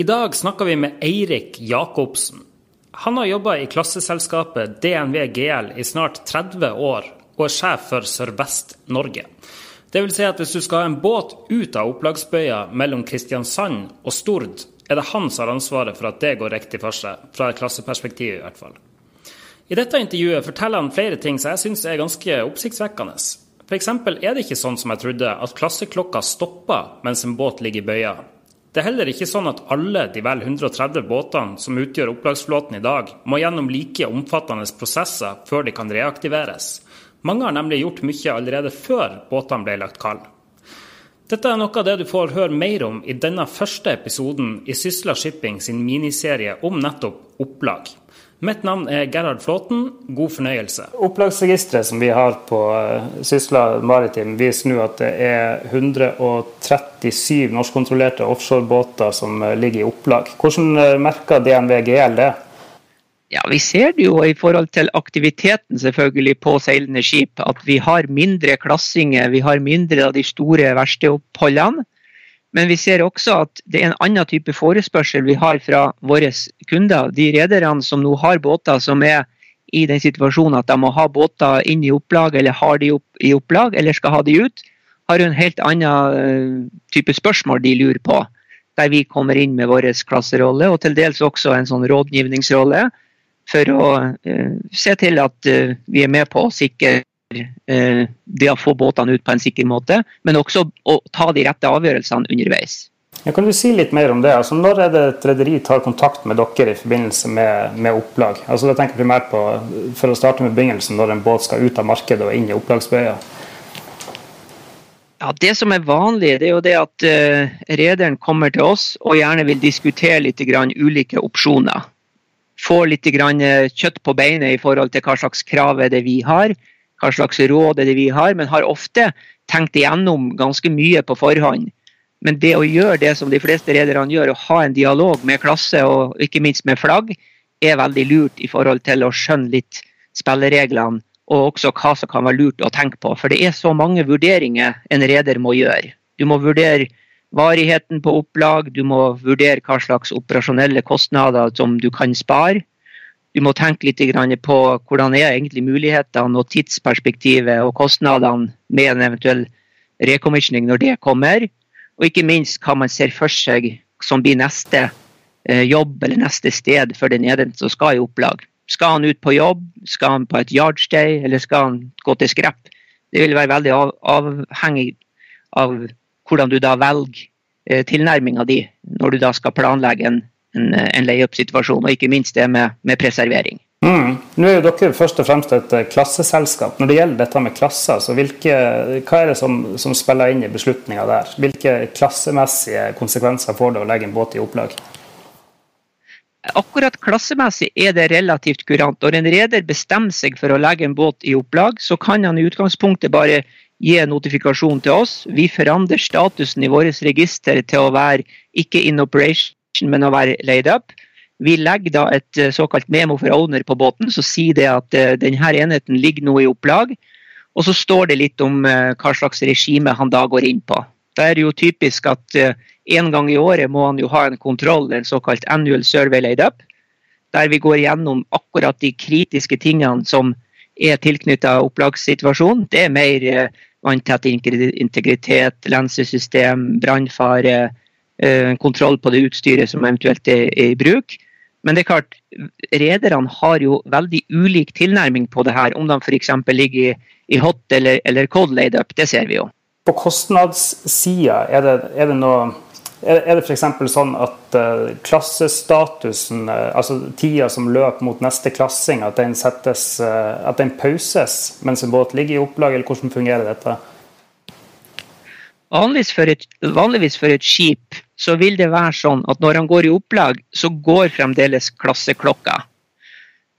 I dag snakker vi med Eirik Jacobsen. Han har jobba i klasseselskapet DNV GL i snart 30 år, og er sjef for Sør-Vest-Norge. Vil si at hvis du skal ha en båt ut av opplagsbøya mellom Kristiansand og Stord, er det han som har ansvaret for at det går riktig for seg, fra et klasseperspektiv i hvert fall. I dette intervjuet forteller han flere ting som jeg syns er ganske oppsiktsvekkende. F.eks. er det ikke sånn som jeg trodde, at klasseklokka stopper mens en båt ligger i bøya. Det er heller ikke sånn at alle de vel 130 båtene som utgjør opplagsflåten i dag, må gjennom like omfattende prosesser før de kan reaktiveres. Mange har nemlig gjort mye allerede før båtene ble lagt kald. Dette er noe av det du får høre mer om i denne første episoden i Sysla Shipping sin miniserie om nettopp opplag. Mitt navn er Gerhard Flåten. God fornøyelse. Opplagsregisteret som vi har på eh, Sysla Maritim viser nå at det er 137 norskkontrollerte offshorebåter som eh, ligger i opplag. Hvordan eh, merker DNV GL det? Ja, Vi ser det jo i forhold til aktiviteten selvfølgelig på seilende skip. At vi har mindre klassinger, vi har mindre av de store verkstedoppholdene. Men vi ser også at det er en annen type forespørsel vi har fra våre kunder. De rederne som nå har båter som er i den situasjonen at de må ha båter inn i opplag, eller har de opp i opplag, eller skal ha de ut, har en helt annen eh, type spørsmål de lurer på. Der vi kommer inn med vår klasserolle, og til dels også en sånn rådgivningsrolle. For å uh, se til at uh, vi er med på å sikre det å få båtene ut på en sikker måte, men også å ta de rette avgjørelsene underveis. Ja, kan du si litt mer om det? Altså, når er det et rederi tar kontakt med dere i forbindelse med, med opplag? Altså, jeg tenker primært på, For å starte med begynnelsen, når en båt skal ut av markedet og inn i opplagsbøya. Ja, Det som er vanlig, det er jo det at uh, rederen kommer til oss og gjerne vil diskutere litt grann ulike opsjoner. Få litt grann kjøtt på beinet i forhold til hva slags krav er det vi har hva slags råd er det vi har, men har ofte tenkt igjennom ganske mye på forhånd. Men det å gjøre det som de fleste rederne gjør, å ha en dialog med klasse og ikke minst med flagg, er veldig lurt i forhold til å skjønne litt spillereglene og også hva som kan være lurt å tenke på. For det er så mange vurderinger en reder må gjøre. Du må vurdere varigheten på opplag, du må vurdere hva slags operasjonelle kostnader som du kan spare du må tenke litt på hvordan er egentlig mulighetene og tidsperspektivet og kostnadene med en eventuell recommissioning når det kommer. Og ikke minst hva man ser for seg som blir neste eh, jobb eller neste sted for den ene som skal i opplag. Skal han ut på jobb, skal han på et yardstay eller skal han gå til skrepp? Det vil være veldig avhengig av hvordan du da velger eh, tilnærminga di når du da skal planlegge en en, en layup-situasjon, og ikke minst det med, med preservering. Mm. Nå er jo dere først og fremst et eh, klasseselskap. Når det gjelder dette med klasser, så hvilke, hva er det som, som spiller inn i beslutninga der? Hvilke klassemessige konsekvenser får det å legge en båt i opplag? Akkurat klassemessig er det relativt kurant. Når en reder bestemmer seg for å legge en båt i opplag, så kan han i utgangspunktet bare gi en notifikasjon til oss. Vi forandrer statusen i vårt register til å være ikke in operation men å være laid up. Vi legger da et eh, såkalt memo for owner på båten som sier det at uh, denne enheten ligger nå i opplag. Og så står det litt om uh, hva slags regime han da går inn på. Da er det jo typisk at en gang i året må han jo ha en kontroll, en såkalt annual survey laid up. Der vi går gjennom akkurat de kritiske tingene som er tilknytta opplagssituasjonen. Det er mer vanntett integritet, lensesystem, brannfare, Eh, kontroll på det utstyret som eventuelt er, i bruk. Men det er klart, rederne har jo veldig ulik tilnærming på det her, om de f.eks. ligger i, i, hot eller, eller cold laid up. Det ser vi jo. På kostnadssida, er det, er det noe er det f.eks. sånn at uh, klassestatusen, uh, altså tida som løper mot neste klassing, at den, settes, at den pauses mens en båt ligger i opplag, eller hvordan fungerer dette? Vanligvis for, et, vanligvis for et skip så vil det være sånn at når han går i opplag, så går fremdeles klasseklokka.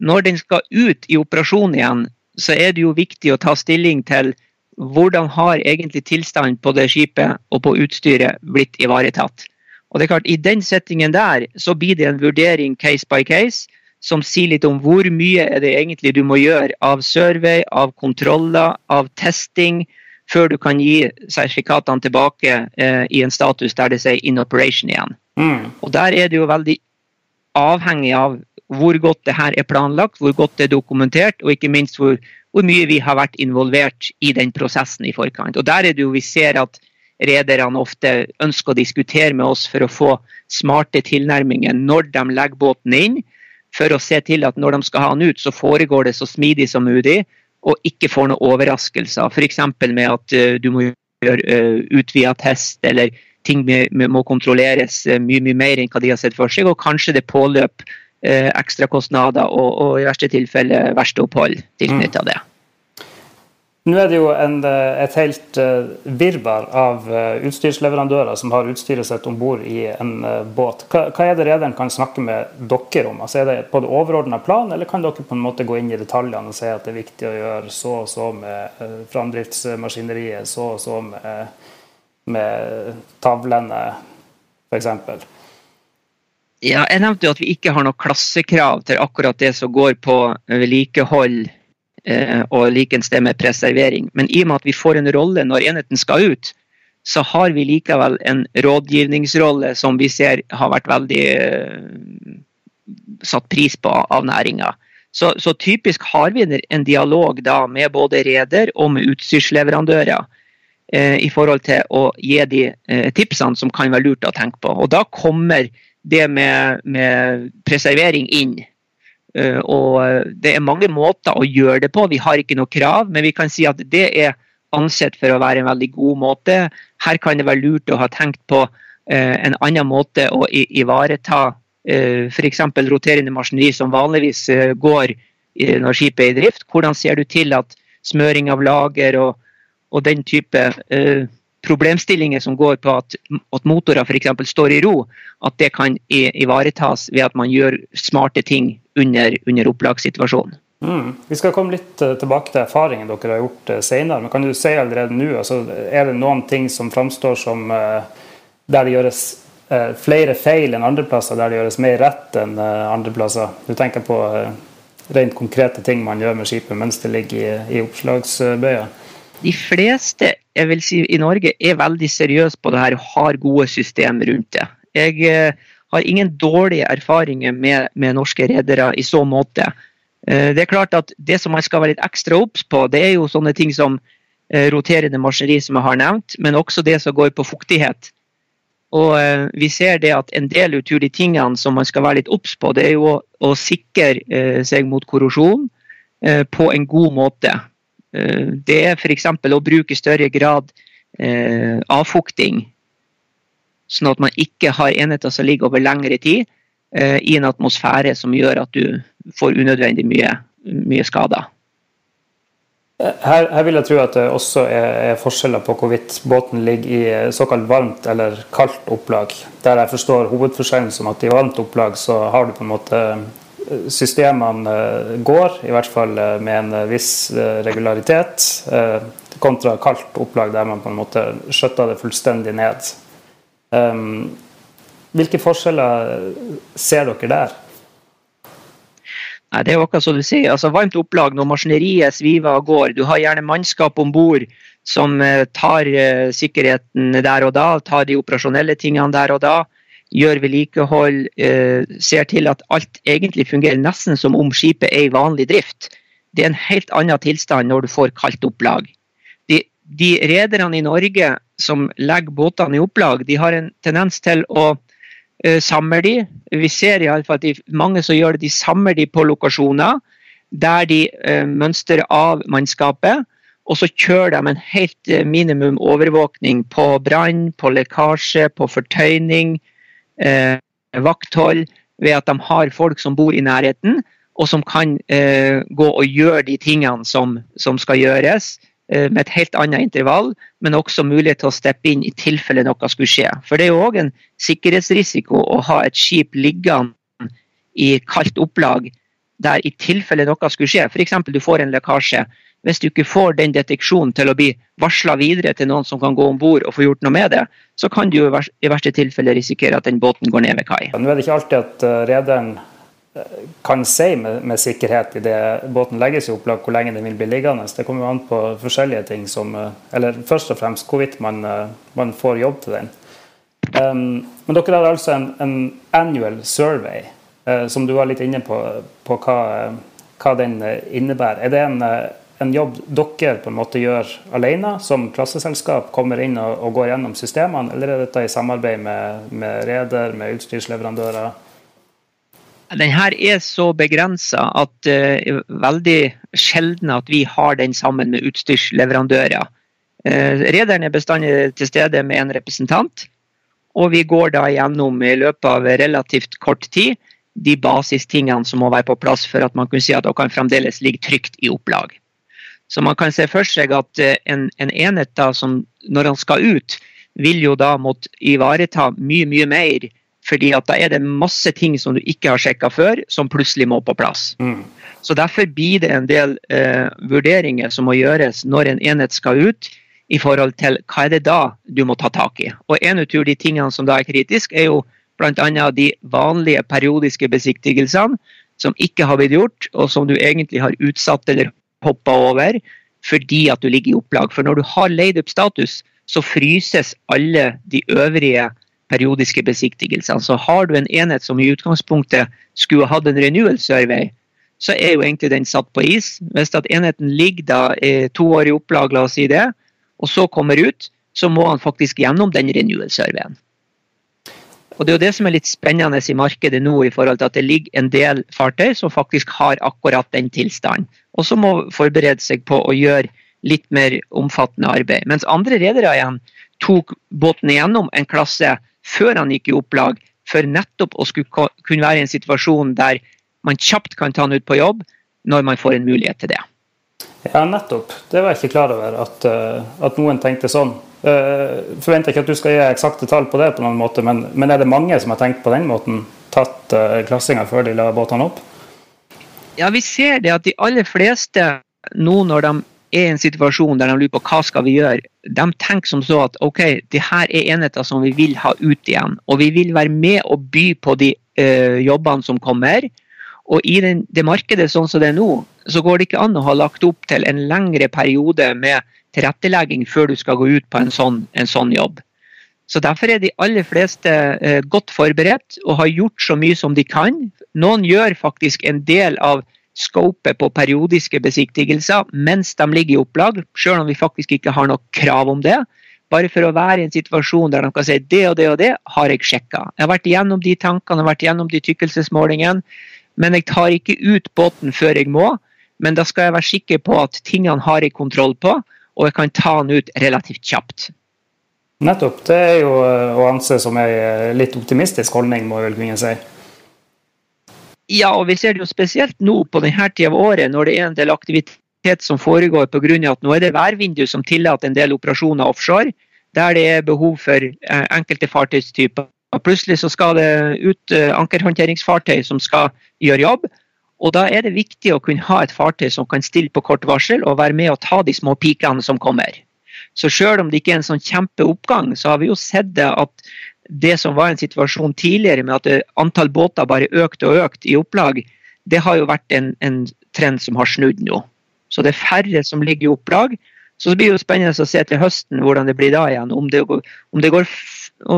Når den skal ut i operasjon igjen, så er det jo viktig å ta stilling til hvordan har egentlig tilstanden på det skipet og på utstyret blitt ivaretatt. Og det er klart, I den settingen der så blir det en vurdering case by case som sier litt om hvor mye er det egentlig du må gjøre av survey, av kontroller, av testing, før du kan gi sertifikatene tilbake eh, i en status der det sier 'in operation' igjen. Mm. Og der er det jo veldig avhengig av hvor godt det her er planlagt, hvor godt det er dokumentert, og ikke minst hvor, hvor mye vi har vært involvert i den prosessen i forkant. Og der er det jo vi ser at rederne ofte ønsker å diskutere med oss for å få smarte tilnærminger når de legger båten inn, for å se til at når de skal ha den ut, så foregår det så smidig som mulig, og ikke får noen overraskelser. F.eks. med at uh, du må gjøre uh, utvida test, eller ting må kontrolleres uh, mye, mye mer enn hva de har sett for seg, og kanskje det påløp uh, ekstrakostnader og, og, i verste tilfelle verkstedopphold tilknyttet tilknytta det. Nå er det jo en, eh, et helt uh, virvar av uh, utstyrsleverandører som har utstyret sitt om bord i en båt. Hva, hva, er det rederen kan snakke med dere om? Altså er det på det overordna plan, eller kan dere på en måte gå inn i detaljene og si at det er viktig å gjøre så og så med framdriftsmaskineriet, så og så med, med tavlene, f.eks.? Ja, jeg nevnte jo at vi ikke har noe klassekrav til akkurat det som går på vedlikehold Eh, og likens det med preservering. Men i og med at vi får en rolle når enheten skal ut, så har vi likevel en rådgivningsrolle som vi ser har vært veldig uh, satt pris på av næringa. Så, så, typisk har vi en dialog da med både reder og med utstyrsleverandører eh, i forhold til å gi de eh, tipsene som kan være lurt å tenke på. Og da kommer det med, med preservering inn. Eh, og eh, det er mange måter å gjøre det på. Vi har ikke noe krav, men vi kan si at det er ansett for å være en veldig god måte. Her kan det være lurt å ha tenkt på eh, en annen måte å ivareta f.eks. roterende maskineri som vanligvis går når skipet er i drift. Hvordan ser du til at smøring av lager og, og den type problemstillinger som går på at, at motorer f.eks. står i ro, at det kan ivaretas ved at man gjør smarte ting under, under opplagssituasjonen. Mm. Vi skal komme litt uh, tilbake til erfaringen dere har gjort uh, senere. Men kan du si allerede nå, altså, er det noen ting som framstår som uh, der det gjøres flere feil enn andre plasser, der det gjøres mer rett enn andre plasser? Du tenker på rent konkrete ting man gjør med skipet mens det ligger i, i oppslagsbøya? De fleste jeg vil si, i Norge er veldig seriøse på det her og har gode systemer rundt det. Jeg har ingen dårlige erfaringer med, med norske redere i så måte. Eh, det er klart at det som man skal være litt ekstra obs på, det er jo sånne ting som eh, roterende maskineri, som jeg har nevnt, men også det som går på fuktighet. Og eh, vi ser det at en del av de tingene som man skal være litt obs på, det er jo å sikre seg mot korrosjon på en god måte. Det er f.eks. å bruke større grad avfukting sånn at man ikke har enheter som ligger over lengre tid eh, i en atmosfære som gjør at du får unødvendig mye, mye skader. Her, her, vil jeg tro at det også er, er, forskjeller på hvorvidt båten ligger i såkalt varmt eller kaldt opplag. Der jeg forstår hovedforskjellen som at i varmt opplag så har du på en måte Systemene eh, går, i hvert fall eh, med en viss regularitet, kontra kaldt opplag der man på en måte skjøtter det fullstendig ned. Um, hvilke forskjeller ser dere der? Nei, det er jo akkurat som du sier. altså Varmt opplag når maskineriet sviver og går. Du har gjerne mannskap om bord som tar sikkerheten der og da, tar de operasjonelle tingene der og da. Gjør vedlikehold, uh, ser til at alt egentlig fungerer nesten som om skipet er i vanlig drift. Det er en helt annen tilstand når du får kaldt opplag. De, de rederne i Norge som legger båtene i opplag, de har en tendens til å uh, samle de. Vi ser i alle fall at de, mange som gjør det, de samler de på lokasjoner der de eh, mønstrer av mannskapet. Og så kjører de en helt uh, minimum overvåkning på brann, på lekkasje, på fortøyning, uh, vakthold, ved at de har folk som bor i nærheten, og som kan gå og gjøre de tingene som, som skal gjøres Eh, med et helt annet intervall, men også mulighet til å steppe inn i tilfelle noe skulle skje. For det er jo òg en sikkerhetsrisiko å ha et skip liggende i kaldt opplag der i tilfelle noe skulle skje, f.eks. du får en lekkasje. Hvis du ikke får den deteksjonen til å bli varsla videre til noen som kan gå om bord og få gjort noe med det, så kan du i verste tilfelle risikere at den båten går ned ved kai. Nå er det ikke alltid at eh, rederen kan si med, med sikkerhet idet båten legges i opplag hvor lenge den vil bli liggende. Det kommer jo an på forskjellige ting som Eller først og fremst hvorvidt man, man får jobb til den. Um, men dere har altså en, en annual survey, uh, som du var litt inne på, på hva, hva, den innebærer. Er det en, en, jobb dere på en måte gjør alene, som klasseselskap kommer inn og, og går gjennom systemene, eller er dette i samarbeid med, med reder, med utstyrsleverandører? Den her er så begrensa at det uh, er veldig sjelden at vi har den sammen med utstyrsleverandører. Uh, Rederen er bestandig til stede med en representant. Og vi går da gjennom i løpet av relativt kort tid de basistingene som må være på plass for at man kan si at dere fremdeles ligge trygt i opplag. Så man kan se for seg at uh, en, en enhet da som når han skal ut, vil jo da måtte ivareta mye, mye mer fordi at da er det masse ting som du ikke har sjekka før, som plutselig må på plass. Mm. Så Derfor blir det en del eh, vurderinger som må gjøres når en enhet skal ut, i forhold til hva er det da du må ta tak i. Og En av de tingene som da er kritisk, er jo bl.a. de vanlige periodiske besiktigelsene som ikke har blitt gjort, og som du egentlig har utsatt eller hoppa over fordi at du ligger i opplag. For når du har leid opp status, så fryses alle de øvrige periodiske besiktigelsene. Så har du en enhet som i utgangspunktet skulle hatt en renewal survey, så er jo egentlig den satt på is. Hvis at enheten ligger da to år i opplag, la oss si det, og så kommer ut, så må han faktisk gjennom den renewal-surveyen. Og Det er jo det som er litt spennende i markedet nå, i forhold til at det ligger en del fartøy som faktisk har akkurat den tilstanden, og som må forberede seg på å gjøre litt mer omfattende arbeid. Mens andre redere igjen tok båten igjennom en klasse før han gikk i opplag, for nettopp å skulle kunne være i en situasjon der man kjapt kan ta han ut på jobb når man får en mulighet til det. Ja, nettopp. Det var jeg ikke klar over, at, eh, at noen tenkte sånn. Uh, forventer ikke at du skal gi eksakte tall på det, på noen måte, men, men, er det mange som har tenkt på den måten? Tatt uh, klassinger før de la båtene opp? Ja, vi ser det at de aller fleste nå når de er i en situasjon der de lurer på hva skal vi gjøre, de tenker som så at ok, det her er enheter som vi vil ha ut igjen. Og vi vil være med og by på de uh, jobbene som kommer. Og i den, det markedet sånn som det er nå, så går det ikke an å ha lagt opp til en lengre periode med tilrettelegging før du skal gå ut på en sånn, en sånn jobb. Så Derfor er de aller fleste eh, godt forberedt og har gjort så mye som de kan. Noen gjør faktisk en del av scopet på periodiske besiktigelser mens de ligger i opplag, selv om vi faktisk ikke har noe krav om det. Bare for å være i en situasjon der de kan si det og det og det har jeg sjekka. Jeg har vært igjennom de tankene, jeg har vært igjennom de tykkelsesmålingene. Men jeg tar ikke ut båten før jeg må. Men da skal jeg være sikker på at tingene har jeg kontroll på, og jeg kan ta den ut relativt kjapt. Nettopp. Det er jo eh, å anse som en eh, litt optimistisk holdning, må jeg vel kunne si. Ja, og vi ser det jo spesielt nå på denne tida av året, når det er en del aktivitet som foregår pga. at nå er det værvindu som tillater en del operasjoner offshore, der det er behov for eh, enkelte fartøystyper plutselig så skal det ut eh, ankerhåndteringsfartøy som skal gjøre jobb. Og Da er det viktig å kunne ha et fartøy som kan stille på kort varsel og være med og ta de små pikene som kommer. Så selv om det ikke er en sånn kjempeoppgang, så har vi jo sett det at det som var en situasjon tidligere med at antall båter bare økte og økte i opplag, det har jo vært en, en trend som har snudd nå. Så det er færre som ligger i opplag. Så det blir jo spennende å se til høsten hvordan det blir da igjen, om det, om det går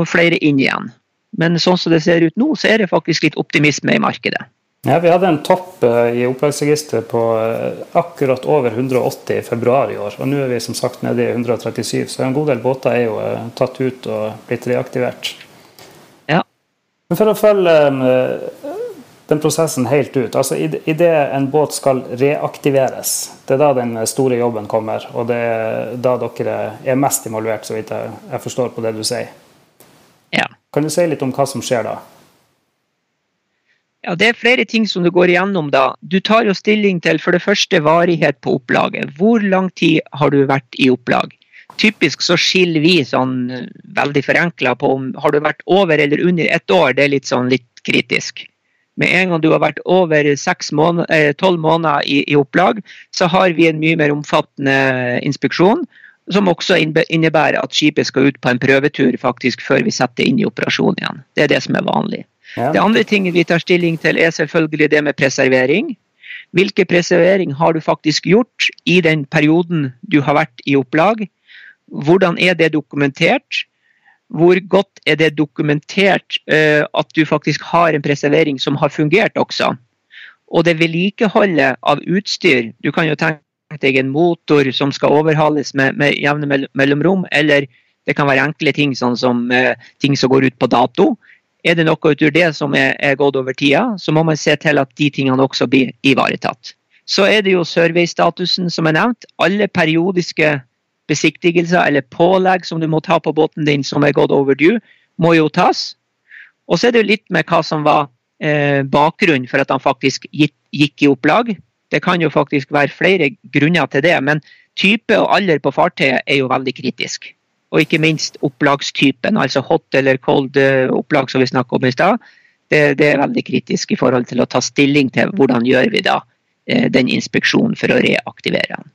flere inn igjen. Men sånn som det ser ut nå, så er det faktisk litt optimisme i markedet. Ja, Vi hadde en topp eh, i opplagsregisteret på eh, akkurat over 180 i februar i år. Og nå er vi som sagt nede i 137, så en god del båter er jo eh, tatt ut og blitt reaktivert. Ja. Men for å følge den prosessen helt ut, altså idet en båt skal reaktiveres, det er da den store jobben kommer, og det er da dere er mest involvert, så vidt jeg forstår på det du sier? Kan du si litt om hva som skjer da? Ja, Det er flere ting som du går igjennom da. Du tar jo stilling til for det første varighet på opplaget. Hvor lang tid har du vært i opplag? Typisk så skiller vi sånn eh, veldig forenkla på om har du vært over eller under ett år. Det er litt sånn litt kritisk. Med en gang du har vært over eh, tolv måneder, i, i, opplag, så har vi en mye mer omfattende inspeksjon som også innebærer at skipet skal ut på en prøvetur faktisk før vi setter inn i operasjon igjen. Det er det som er vanlig. Ja. Det andre tingen vi tar stilling til, er selvfølgelig det med preservering. Hvilken preservering har du faktisk gjort i den perioden du har vært i opplag? Hvordan er det dokumentert? hvor godt er det dokumentert uh, at du faktisk har en preservering som har fungert også. Og det vedlikeholdet av utstyr Du kan jo tenke deg en motor som skal overhales med, med jevne mellomrom, eller det kan være enkle ting sånn som eh, ting som går ut på dato. Er det noe utover det som er, er, gått over tida, så må man se til at de tingene også blir ivaretatt. Så er det jo survey-statusen som er nevnt. Alle periodiske besiktigelser eller pålegg som du må ta på båten din som er gått overdue, må jo tas. Og så er det jo litt med hva som var eh, bakgrunnen for at han faktisk gikk, gikk i opplag. Det kan jo faktisk være flere grunner til det, men type og alder på fartøyet er jo veldig kritisk. Og ikke minst opplagstypen, altså hot eller cold eh, opplag som vi snakket om i stad. Det, det, er veldig kritisk i forhold til å ta stilling til hvordan gjør vi da eh, den inspeksjonen for å reaktivere den.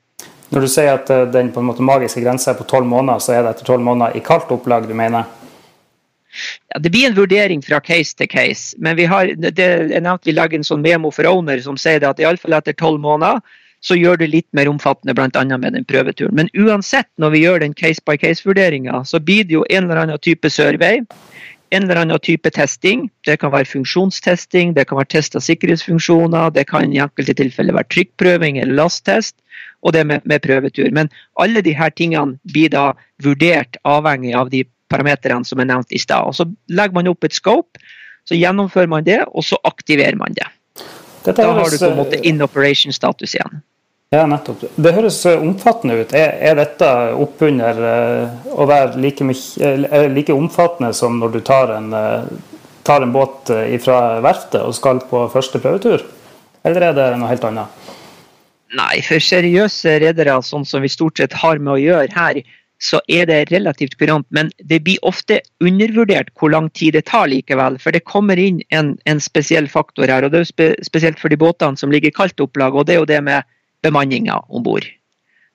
Når du sier at eh, den på en måte magiske grensa er på tolv måneder, så er det etter tolv måneder i kaldt opplag du mener? Ja, Det blir en vurdering fra case til case. Men vi har, det er nevnt vi legger en sånn memo for owner som sier det at iallfall etter tolv måneder så gjør det litt mer omfattende bl.a. med den prøveturen. Men uansett, når vi gjør den case by case-vurderinga, så blir det jo en eller annen type survey. En eller annen type testing. Det kan være funksjonstesting, det kan være test av sikkerhetsfunksjoner, det kan i enkelte tilfeller være trykkprøving eller lasttest og det med, med prøvetur. Men alle disse tingene blir da vurdert avhengig av de parametrene som er nevnt i stad. Så legger man opp et scope, så gjennomfører man det, og så aktiverer man det. Dette da har du på en måte in operation status igjen. Ja, nettopp. Det høres omfattende ut. Er, er dette oppunder uh, å være like, like, omfattende som når du tar en, tar en båt fra verftet og skal på første prøvetur? Eller er det noe helt annet? Nei, for seriøse redere, sånn som vi stort sett har med å gjøre her, så er det relativt kurant. Men det blir ofte undervurdert hvor lang tid det tar likevel. For det kommer inn en, en spesiell faktor her, og det er spe, spesielt for de båtene som ligger i kaldt opplag, og det er jo det med bemanninga om bord.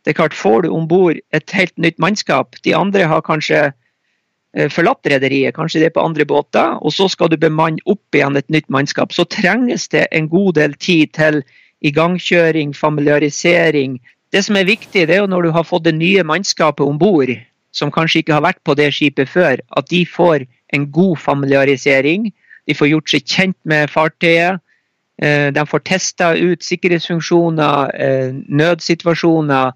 Det er klart, Får du om bord et helt nytt mannskap, de andre har kanskje eh, forlatt rederiet, kanskje det er på andre båter, og så skal du bemanne opp igjen et nytt mannskap, så trenges det en god del tid til igangkjøring, familiarisering. Det som er viktig, det er jo når du har fått det nye mannskapet om bord, som kanskje ikke har vært på det skipet før, at de får en god familiarisering. De får gjort seg kjent med fartøyet. Eh, de får testa ut sikkerhetsfunksjoner, eh, nødsituasjoner.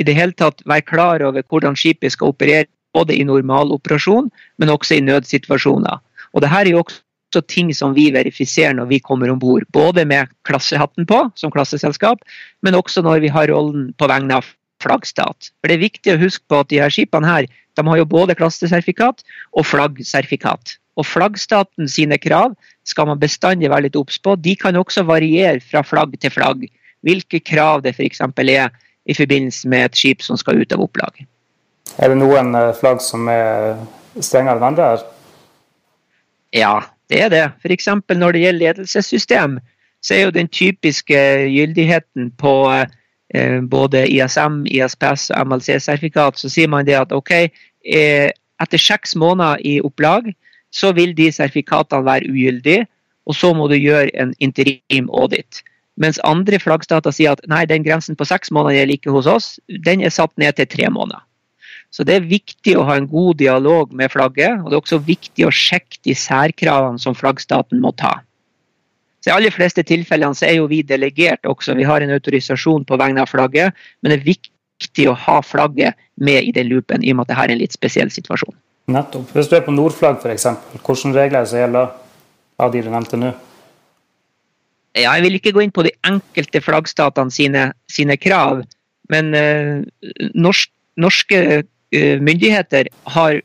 I det hele tatt være klar over hvordan skipet skal operere, både i normaloperasjon, men også i nødsituasjoner. Og det her er jo også også ting som vi verifiserer når vi kommer om bord. Både med klassehatten på som klasseselskap, men også når vi har rollen på vegne av flaggstat. For Det er viktig å huske på at de her skipene her, de har jo både klassesertifikat og flaggsertifikat. Og Flaggstaten sine krav skal man bestandig være litt obs på. De kan også variere fra flagg til flagg. Hvilke krav det f.eks. er i forbindelse med et skip som skal ut av opplag. Er det noen eh, flagg som er strengere enn andre? Ja, det er det. F.eks. når det gjelder ledelsessystem, så er jo den typiske gyldigheten på eh, både ISM, ISPS og MLC-sertifikat, så sier man det at ok, eh, etter seks måneder i opplag, så vil de sertifikatene være ugyldige, og så må du gjøre en interim audit. Mens andre flaggstater sier at nei, den grensen på seks måneder gjelder ikke hos oss, den er satt ned til tre måneder. Så det er viktig å ha en god dialog med flagget, og det er også viktig å sjekke de særkravene som flaggstaten må ta. Så I aller fleste tilfellene så er jo vi delegert også, vi har en autorisasjon på vegne av flagget, men det er viktig å ha flagget med i den loopen, i og med at dette er en litt spesiell situasjon. Nettopp. Hvis du er på nordflagg f.eks., hvilke regler er som gjelder av de du nevnte nå? Ja, jeg vil ikke gå inn på de enkelte flaggstatene sine, sine krav, men eh, norsk, norske myndigheter har,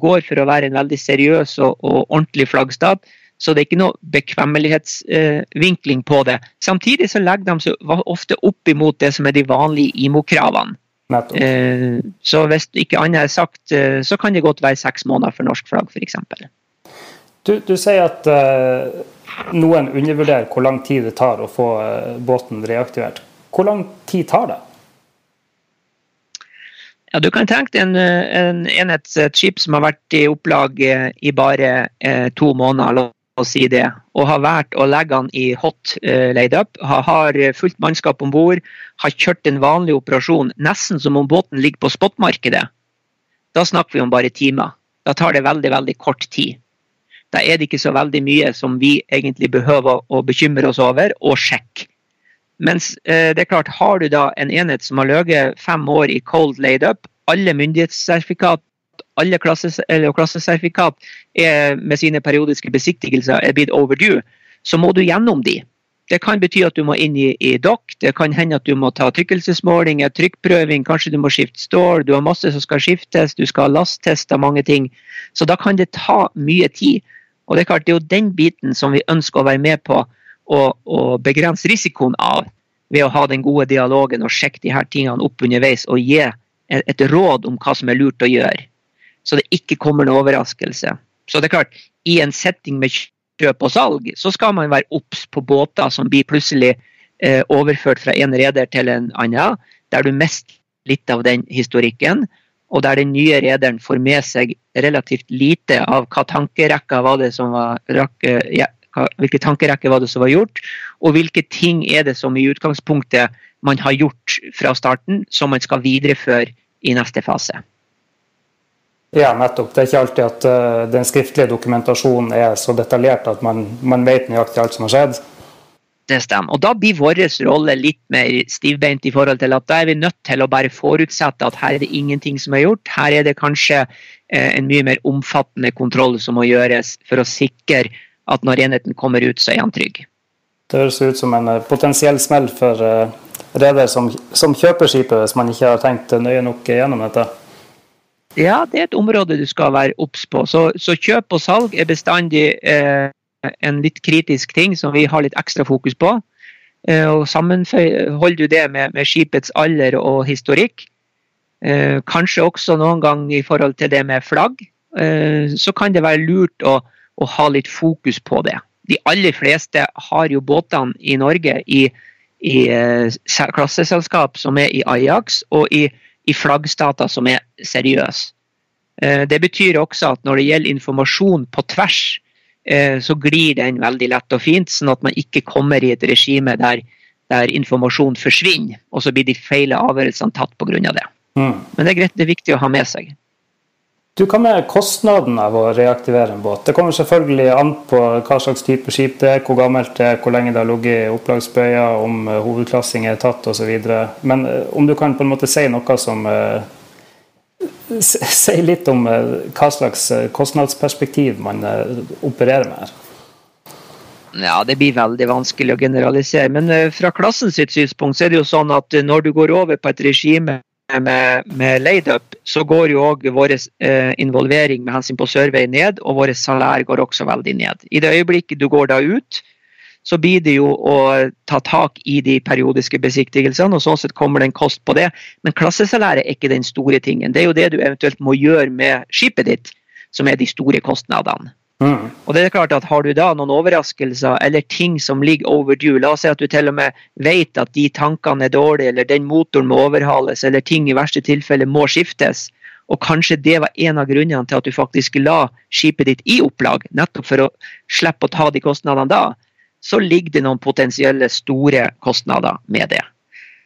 går for å være en veldig seriøs og, og ordentlig flaggstat. Så det er ikke noe bekvemmelighetsvinkling eh, på det. Samtidig så legger de seg ofte opp imot det som er de vanlige IMO-kravene. Eh, så hvis ikke annet er sagt, eh, så kan det godt være seks måneder for norsk flagg, f.eks. Du, du sier at uh, noen undervurderer hvor lang tid det tar å få båten reaktivert. Hvor lang tid tar det? Ja, Du kan tenke deg en, en enhet, som har vært i opplag eh, i bare eh, to måneder, la oss si det, og har valgt å legge den i hot eh, laid up, har, har fullt mannskap om bord, har kjørt en vanlig operasjon nesten som om båten ligger på spotmarkedet. Da snakker vi om bare timer. Da tar det veldig, veldig kort tid. Da er det ikke så veldig mye som vi egentlig behøver å bekymre oss over og sjekke. Mens eh, det er klart, har du da en enhet som har ligget fem år i cold laid up, alle myndighetssertifikat, alle klasses, klassesertifikat er med sine periodiske besiktigelser er blitt overdue, så må du gjennom de. Det kan bety at du må inn i, i dokk, det kan hende at du må ta tykkelsesmålinger, trykkprøving, kanskje du må skifte stål, du har masse som skal skiftes, du skal ha lastteste mange ting. Så da kan det ta mye tid. Og Det er klart, det er jo den biten som vi ønsker å være med på å begrense risikoen av ved å ha den gode dialogen og sjekke de her tingene opp underveis og gi et råd om hva som er lurt å gjøre. Så det ikke kommer noen overraskelse. Så det er klart, i en setting med kjøp og salg, så skal man være obs på båter som blir plutselig eh, overført fra en reder til en annen, der du mister litt av den historikken, og der den nye rederen får med seg relativt lite av hva tankerekka var det som var ja, hvilke tankerekker var det som var gjort, og hvilke ting er det som i utgangspunktet man har gjort fra starten, som man skal videreføre i neste fase. Ja, nettopp. Det er ikke alltid at uh, den skriftlige dokumentasjonen er så detaljert at man, man vet nøyaktig alt som har skjedd. Det stemmer. Og Da blir vår rolle litt mer stivbeint i forhold til at da er vi nødt til å bare forutsette at her er det ingenting som er gjort. Her er det kanskje uh, en mye mer omfattende kontroll som må gjøres for å sikre at når enheten kommer ut, så er han trygg. Det høres ut som en uh, potensiell smell for reder som, som kjøper skipet, hvis man ikke har tenkt nøye nok gjennom dette. Ja, det er et område du skal være obs på. Så, så, kjøp og salg er bestandig eh, en litt kritisk ting som vi har litt ekstra fokus på. Eh, og Sammenholder du det med, med, skipets alder og historikk, eh, kanskje også noen gang i forhold til det med flagg, eh, så kan det være lurt å, å, ha litt fokus på det. De aller fleste har jo båtene i Norge i, i eh, klasseselskap som er i Ajax og i i flaggstater som er seriøse. Eh, det betyr også at når det gjelder informasjon på tvers, eh, så glir den veldig lett og fint, sånn at man ikke kommer i et regime der, der informasjon forsvinner, og så blir de feile avgjørelsene tatt pga. det. Mm. Men det er greit, det er viktig å ha med seg. Du, Hva med kostnaden av å reaktivere en båt? Det kommer selvfølgelig an på hva slags type skip det er, hvor gammelt det er, hvor lenge det har ligget i opplagsbøya, om uh, hovedklassing er tatt osv. Men uh, om du kan på en måte si noe som uh, Si litt om hva slags kostnadsperspektiv man opererer med her. Ja, Det blir veldig vanskelig å generalisere. Men fra klassen sitt synspunkt så er det jo sånn at når du går over på et regime med, med laid-up, så går jo òg vår eh, involvering med hensyn på survey ned, og våre salær går også veldig ned. I det øyeblikket du går da ut, så blir det jo å ta tak i de periodiske besiktigelsene, og sånn sett kommer det en kost på det. Men klassesalæret er ikke den store tingen. Det er jo det du eventuelt må gjøre med skipet ditt, som er de store kostnadene. Mm. Og det er klart at Har du da noen overraskelser eller ting som ligger overdue, la oss si at du til og med vet at de tankene er dårlige, eller den motoren må overhales, eller ting i verste tilfelle må skiftes, og kanskje det var en av grunnene til at du faktisk la skipet ditt i opplag, nettopp for å slippe å ta de kostnadene da, så ligger det noen potensielle store kostnader med det.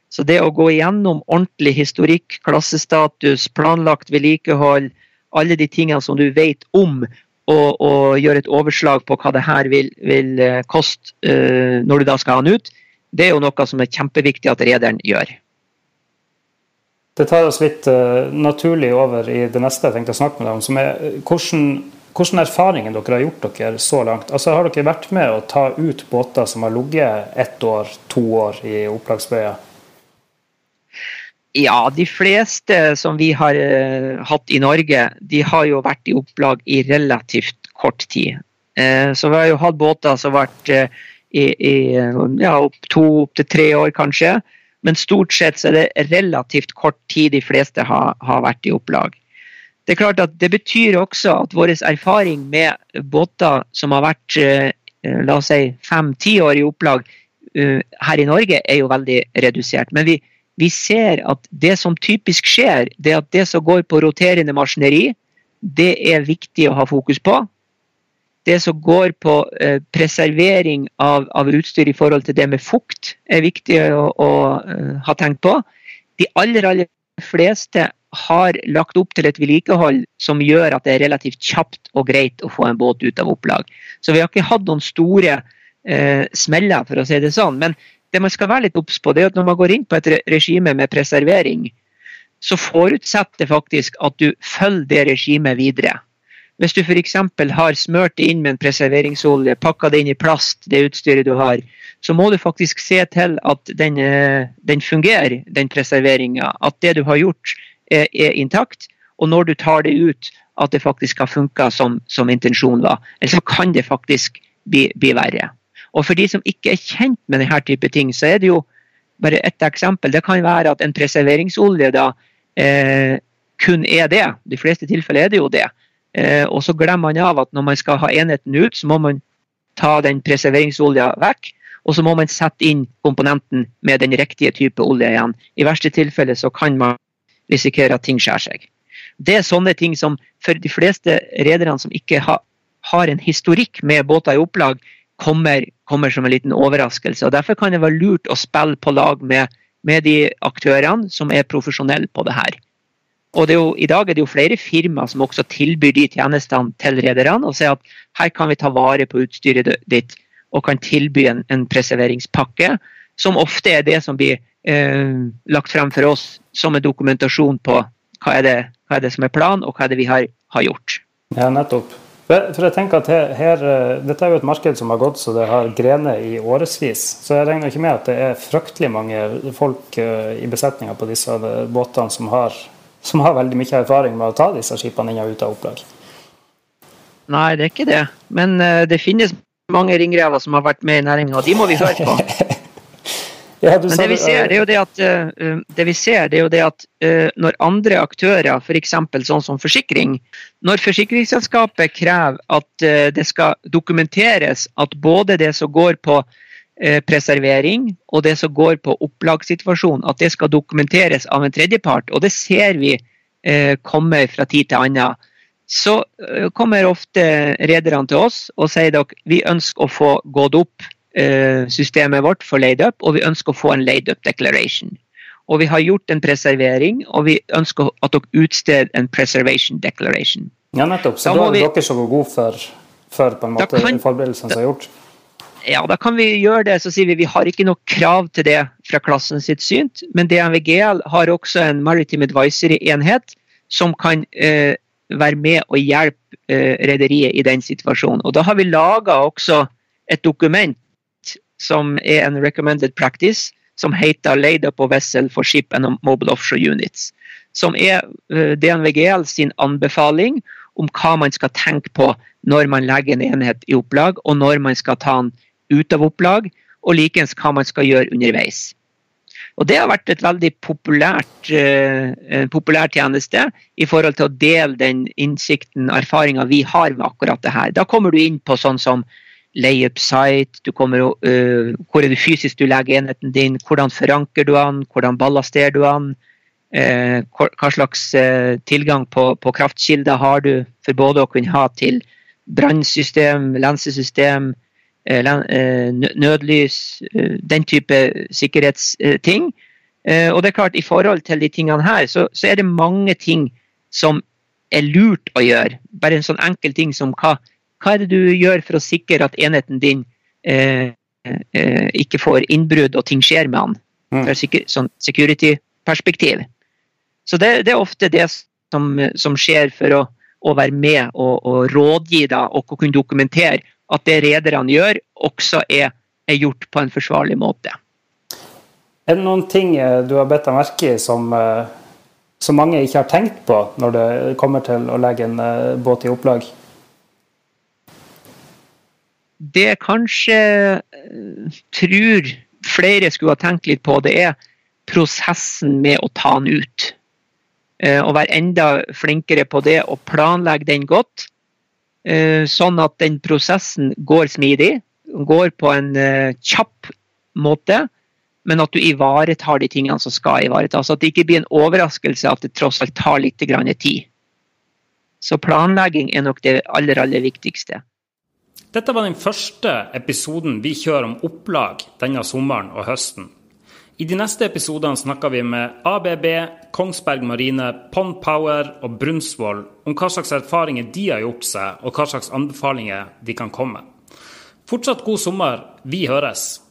Så det å gå igjennom ordentlig historikk, klassestatus, planlagt vedlikehold, alle de tingene som du vet om, og, og, gjøre et overslag på hva det her vil, vil eh, koste uh, når du da skal ha den ut, det er jo noe som er kjempeviktig at rederen gjør. Det tar oss litt uh, naturlig over i det neste jeg tenkte å snakke med deg om. som er hvordan, hvordan erfaringer dere har gjort dere så langt? Altså Har dere vært med å ta ut båter som har ligget ett år, to år i opplagsbøya? Ja, de fleste som vi har uh, hatt i Norge, de har jo vært i opplag i relativt kort tid. Uh, så vi har jo hatt båter som har vært uh, i, i ja, opp to til tre år, kanskje. Men stort sett så er det relativt kort tid de fleste har, har vært i opplag. Det er klart at det betyr også at vår erfaring med båter som har vært la oss si fem-ti år i opplag her i Norge, er jo veldig redusert. Men vi, vi ser at det som typisk skjer, det er at det som går på roterende maskineri, det er viktig å ha fokus på. Det som går på eh, preservering av, av, utstyr i forhold til det med fukt, er viktig å, å uh, ha tenkt på. De aller, aller fleste har lagt opp til et vedlikehold som gjør at det er relativt kjapt og greit å få en båt ut av opplag. Så vi har ikke hatt noen store eh, smeller, for å si det sånn. Men det man skal være litt obs på, det er at når man går inn på et regime med preservering, så forutsetter det faktisk at du følger det regimet videre. Hvis du f.eks. har smørt det inn med en preserveringsolje, pakka det inn i plast, det utstyret du har, så må du faktisk se til at den, eh, den fungerer, den preserveringa. At det du har gjort er, er, intakt. Og når du tar det ut, at det faktisk har funka som, som intensjonen var. Eller så kan det faktisk bli, bli, verre. Og for de som ikke er kjent med denne type ting, så er det jo bare ett eksempel. Det kan være at en preserveringsolje da eh, kun er det. De fleste tilfeller er det jo det. Eh, og så glemmer man av at når man skal ha enheten ut, så må man ta den preserveringsolja vekk. Og så må man sette inn komponenten med den riktige type olje igjen. I verste tilfelle så kan man risikere at ting skjærer seg. Det er sånne ting som for de fleste rederne som ikke ha, har en historikk med båter i opplag, kommer, kommer, som en liten overraskelse. og Derfor kan det være lurt å spille på lag med, med de aktørene som er profesjonelle på det her. Og det jo, I dag er det jo flere firmaer som også tilbyr de tjenestene til rederne og sier at her kan vi ta vare på utstyret ditt og kan tilby en, en preserveringspakke, som ofte er det som blir eh, lagt frem for oss som en dokumentasjon på hva er det, hva er det som er planen, og hva er det vi har, har gjort. Ja, nettopp. For jeg tenker at her, her, eh, Dette er jo et marked som har gått så det har grener i årevis. Så jeg regner ikke med at det er fryktelig mange folk uh, i besetninga på disse båtene som har, som har, veldig mye erfaring med å ta disse skipene inn og ut av opplag. Nei, det er ikke det. Men det finnes mange ringrever som har vært med i næringa, og de må vi høre på. ja, Men det vi ser, det er jo det at, uh, det vi ser, det er jo det at når andre aktører, f.eks. sånn som forsikring, når forsikringsselskapet krever at det skal dokumenteres at både det som går på preservering og det som går på opplagssituasjon, at det skal dokumenteres av en tredjepart, og det ser vi kommer fra tid til annen så eh, kommer ofte rederne til oss og sier at vi ønsker å få gått opp eh, systemet vårt for laid up, og vi ønsker å få en laid up declaration. Og vi har gjort en preservering, og vi ønsker at dere utsteder en preservation declaration. Ja, nettopp. Så da, er vi, dere så gode for, for på en måte kan, forberedelsene som er gjort? Ja, da kan vi gjøre det. Så sier vi vi har ikke noe krav til det fra klassen sitt syn, men DNVGL har også en Maritime Advisory-enhet som kan eh, være med og hjelpe eh, rederiet i den situasjonen. Og Da har vi laga også et dokument som er en recommended practice, som heter 'Leida på vessel for ship and mobile offshore units. Som er eh, DNVGL sin anbefaling om hva man skal tenke på når man legger en enhet i opplag, og når man skal ta den ut av opplag, og likeens hva man skal gjøre underveis. Og Det har vært et veldig populært, uh, populær tjeneste i forhold til å dele den innsikten og erfaringa vi har med akkurat det her. Da kommer du inn på sånn som layup site, du kommer, uh, hvor er det fysisk du legger enheten din, hvordan forankrer du den, hvordan ballasterer du den, uh, hva slags tilgang på, på kraftkilder har du for både å kunne ha til brannsystem, lensesystem, nødlys, den type sikkerhetsting. Og det er klart, i forhold til de tingene her, så, så, er det mange ting som er lurt å gjøre. Bare en sånn enkel ting som hva, hva er det du gjør for å sikre at enheten din eh, eh, ikke får innbrudd og ting skjer med den. Mm. Fra sånn security-perspektiv. Så det, det, er ofte det som, som skjer for å, å være med og, og rådgi da, og kunne dokumentere at det rederne gjør, også er, er, gjort på en forsvarlig måte. Er det noen ting eh, du har bedt deg merke i som, eh, som, mange ikke har tenkt på når det kommer til å legge en eh, båt i opplag? Det jeg kanskje tror flere skulle ha tenkt litt på, det er prosessen med å ta den ut. Å være enda flinkere på det og planlegge den godt. Eh, sånn at den prosessen går smidig, går på en eh, kjapp måte, men at du ivaretar de tingene som skal ivaretas. At det ikke blir en overraskelse at det tross alt tar litt tid. Så planlegging er nok det aller, aller viktigste. Dette var den første episoden vi kjører om opplag denne sommeren og høsten. I de neste episodene snakker vi med ABB, Kongsberg Marine, Pond Power og Brunsvoll om hva slags erfaringer de har gjort seg, og hva slags anbefalinger de kan komme. Fortsatt god sommer. Vi høres.